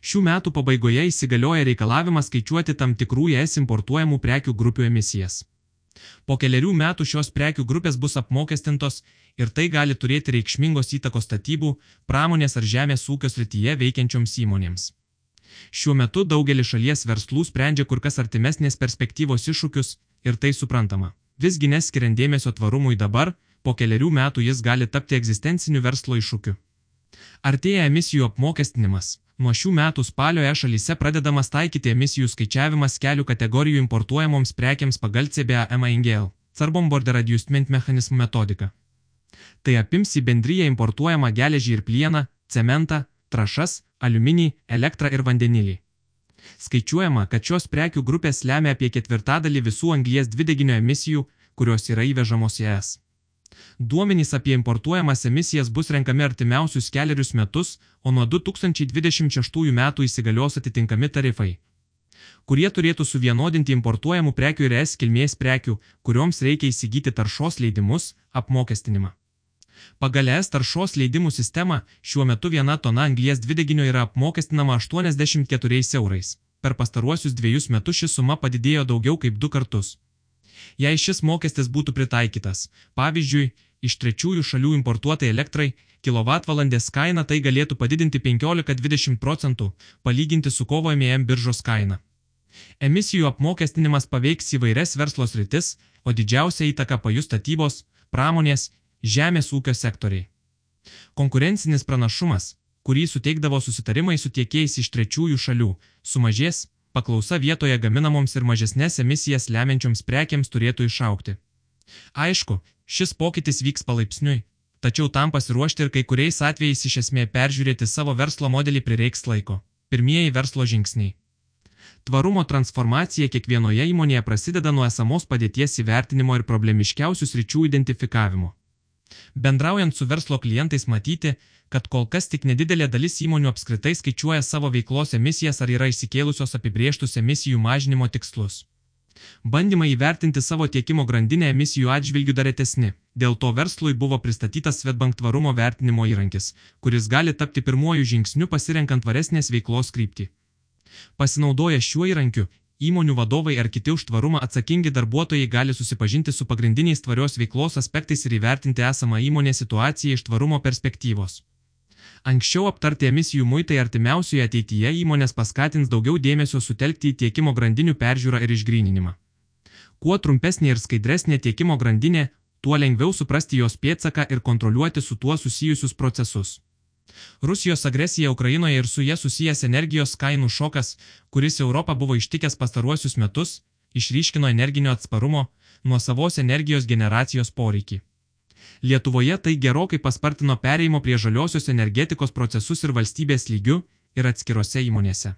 Šių metų pabaigoje įsigalioja reikalavimas skaičiuoti tam tikrų ES importuojamų prekių grupių emisijas. Po keliarių metų šios prekių grupės bus apmokestintos ir tai gali turėti reikšmingos įtakos statybų, pramonės ar žemės ūkio srityje veikiančioms įmonėms. Šiuo metu daugelis šalies verslų sprendžia kur kas artimesnės perspektyvos iššūkius ir tai suprantama. Visgi neskiriant dėmesio tvarumui dabar, po keliarių metų jis gali tapti egzistenciniu verslo iššūkiu. Artėja emisijų apmokestinimas. Nuo šių metų spalio e šalyse pradedamas taikyti emisijų skaičiavimas kelių kategorijų importuojamoms prekiams pagal CBAMA-INGL – Carbon Border Adjustment Mechanism metodiką. Tai apims į bendryje importuojamą geležį ir plieną, cementą, trašas, aliuminį, elektrą ir vandenilį. Skaičiuojama, kad šios prekių grupės lemia apie ketvirtadalį visų anglies dvideginio emisijų, kurios yra įvežamos į ES. Duomenys apie importuojamas emisijas bus renkami artimiausius keliarius metus, o nuo 2026 metų įsigalios atitinkami tarifai, kurie turėtų suvienodinti importuojamų prekių ir es kilmės prekių, kurioms reikia įsigyti taršos leidimus, apmokestinimą. Pagal ES taršos leidimų sistemą šiuo metu viena tona anglies dvideginio yra apmokestinama 84 eurais. Per pastaruosius dviejus metus ši suma padidėjo daugiau kaip du kartus. Jei šis mokestis būtų pritaikytas, pavyzdžiui, iš trečiųjų šalių importuotai elektrai, kilovatvalandės kaina tai galėtų padidinti 15-20 procentų, palyginti su kovo MIM biržos kaina. Emisijų apmokestinimas paveiks įvairias verslo sritis, o didžiausia įtaka pajus statybos, pramonės, žemės ūkio sektoriai. Konkurencinis pranašumas, kurį suteikdavo susitarimai su tiekėjais iš trečiųjų šalių, sumažės, paklausa vietoje gaminamoms ir mažesnės emisijas lemiančioms prekiams turėtų išaukti. Aišku, šis pokytis vyks palaipsniui, tačiau tam pasiruošti ir kai kuriais atvejais iš esmė peržiūrėti savo verslo modelį prireiks laiko. Pirmieji verslo žingsniai. Tvarumo transformacija kiekvienoje įmonėje prasideda nuo esamos padėties įvertinimo ir problemiškiausių sričių identifikavimo. Bendraujant su verslo klientais matyti, kad kol kas tik nedidelė dalis įmonių apskritai skaičiuoja savo veiklos emisijas ar yra įsikėlusios apibrieštus emisijų mažinimo tikslus. Bandymai įvertinti savo tiekimo grandinę emisijų atžvilgių dar retesni. Dėl to verslui buvo pristatytas Svetbank tvarumo vertinimo įrankis, kuris gali tapti pirmuoju žingsniu pasirenkant tvaresnės veiklos kryptį. Pasinaudoję šiuo įrankiu, įmonių vadovai ar kiti už tvarumą atsakingi darbuotojai gali susipažinti su pagrindiniais tvarios veiklos aspektais ir įvertinti esamą įmonės situaciją iš tvarumo perspektyvos. Anksčiau aptarti emisijų muitai artimiausioje ateityje įmonės paskatins daugiau dėmesio sutelkti į tiekimo grandinių peržiūrą ir išgryninimą. Kuo trumpesnė ir skaidresnė tiekimo grandinė, tuo lengviau suprasti jos pėtsaką ir kontroliuoti su tuo susijusius procesus. Rusijos agresija Ukrainoje ir su jie susijęs energijos kainų šokas, kuris Europą buvo ištikęs pastaruosius metus, išryškino energinio atsparumo, nuo savos energijos generacijos poreikį. Lietuvoje tai gerokai paspartino pereimo prie žaliosios energetikos procesus ir valstybės lygių ir atskirose įmonėse.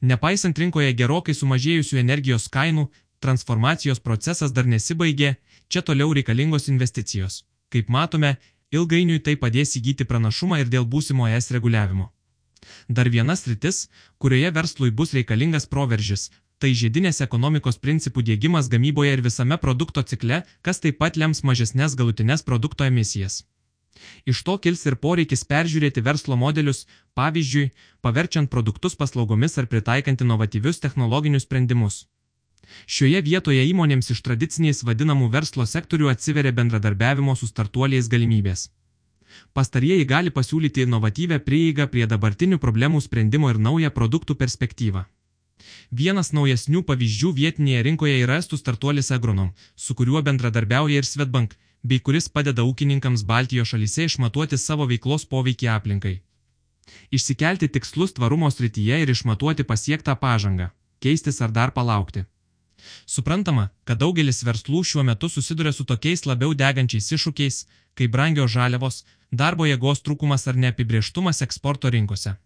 Nepaisant rinkoje gerokai sumažėjusių energijos kainų, transformacijos procesas dar nesibaigė, čia toliau reikalingos investicijos. Kaip matome, ilgainiui tai padės įgyti pranašumą ir dėl būsimo es reguliavimo. Dar vienas rytis, kurioje verslui bus reikalingas proveržis, tai žiedinės ekonomikos principų dėgymas gamyboje ir visame produkto cikle, kas taip pat lems mažesnės galutinės produkto emisijas. Iš to kils ir poreikis peržiūrėti verslo modelius, pavyzdžiui, paverčiant produktus paslaugomis ar pritaikant inovatyvius technologinius sprendimus. Šioje vietoje įmonėms iš tradiciniais vadinamų verslo sektorių atsiveria bendradarbiavimo su startuoliais galimybės. Pastarieji gali pasiūlyti inovatyvę prieigą prie dabartinių problemų sprendimo ir naują produktų perspektyvą. Vienas naujesnių pavyzdžių vietinėje rinkoje yra estų startuolis Agronom, su kuriuo bendradarbiauja ir Svetbank, bei kuris padeda ūkininkams Baltijos šalyse išmatuoti savo veiklos poveikį aplinkai. Išsikelti tikslus tvarumo srityje ir išmatuoti pasiektą pažangą, keistis ar dar palaukti. Suprantama, kad daugelis verslų šiuo metu susiduria su tokiais labiau degančiais iššūkiais, kaip brangios žaliavos, darbo jėgos trūkumas ar neapibrieštumas eksporto rinkose.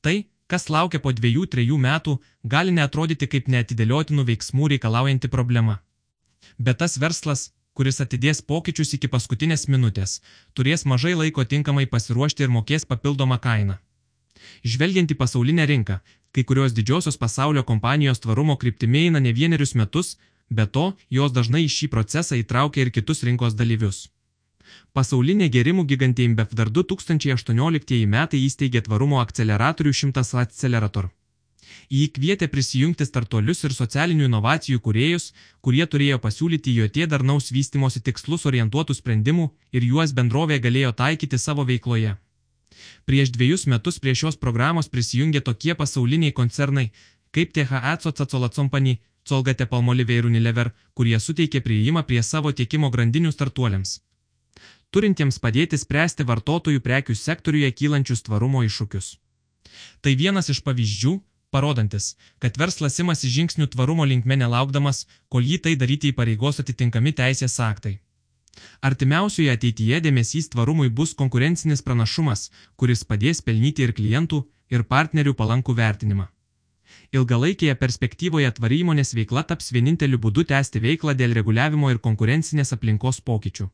Tai, kas laukia po dviejų trejų metų, gali neatrodyti kaip neatidėliotinų veiksmų reikalaujanti problema. Bet tas verslas, kuris atidės pokyčius iki paskutinės minutės, turės mažai laiko tinkamai pasiruošti ir mokės papildomą kainą. Žvelgiant į pasaulinę rinką, kai kurios didžiosios pasaulio kompanijos tvarumo kryptimi eina ne vienerius metus, be to, jos dažnai į šį procesą įtraukia ir kitus rinkos dalyvius. Pasaulinė gėrimų gigantė InBev dar 2018 metai įsteigė tvarumo akceleratorių 100 Accelerator. Į jį kvietė prisijungti startuolius ir socialinių inovacijų kuriejus, kurie turėjo pasiūlyti JOT darnaus vystimosi tikslus orientuotų sprendimų ir juos bendrovė galėjo taikyti savo veikloje. Prieš dviejus metus prie šios programos prisijungė tokie pasauliniai koncernai kaip THACO Cacola Company, Colgate Palmolive ir Unilever, kurie suteikė prieimą prie savo tiekimo grandinių startuoliams turintiems padėti spręsti vartotojų prekių sektoriuje kylančius tvarumo iššūkius. Tai vienas iš pavyzdžių, parodantis, kad verslas imasi žingsnių tvarumo linkme nelaukdamas, kol jį tai daryti įpareigos atitinkami teisės aktai. Artimiausioje ateityje dėmesys tvarumui bus konkurencinis pranašumas, kuris padės pelnyti ir klientų, ir partnerių palankų vertinimą. Ilgalaikėje perspektyvoje tvari įmonės veikla taps vieninteliu būdu tęsti veiklą dėl reguliavimo ir konkurencinės aplinkos pokyčių.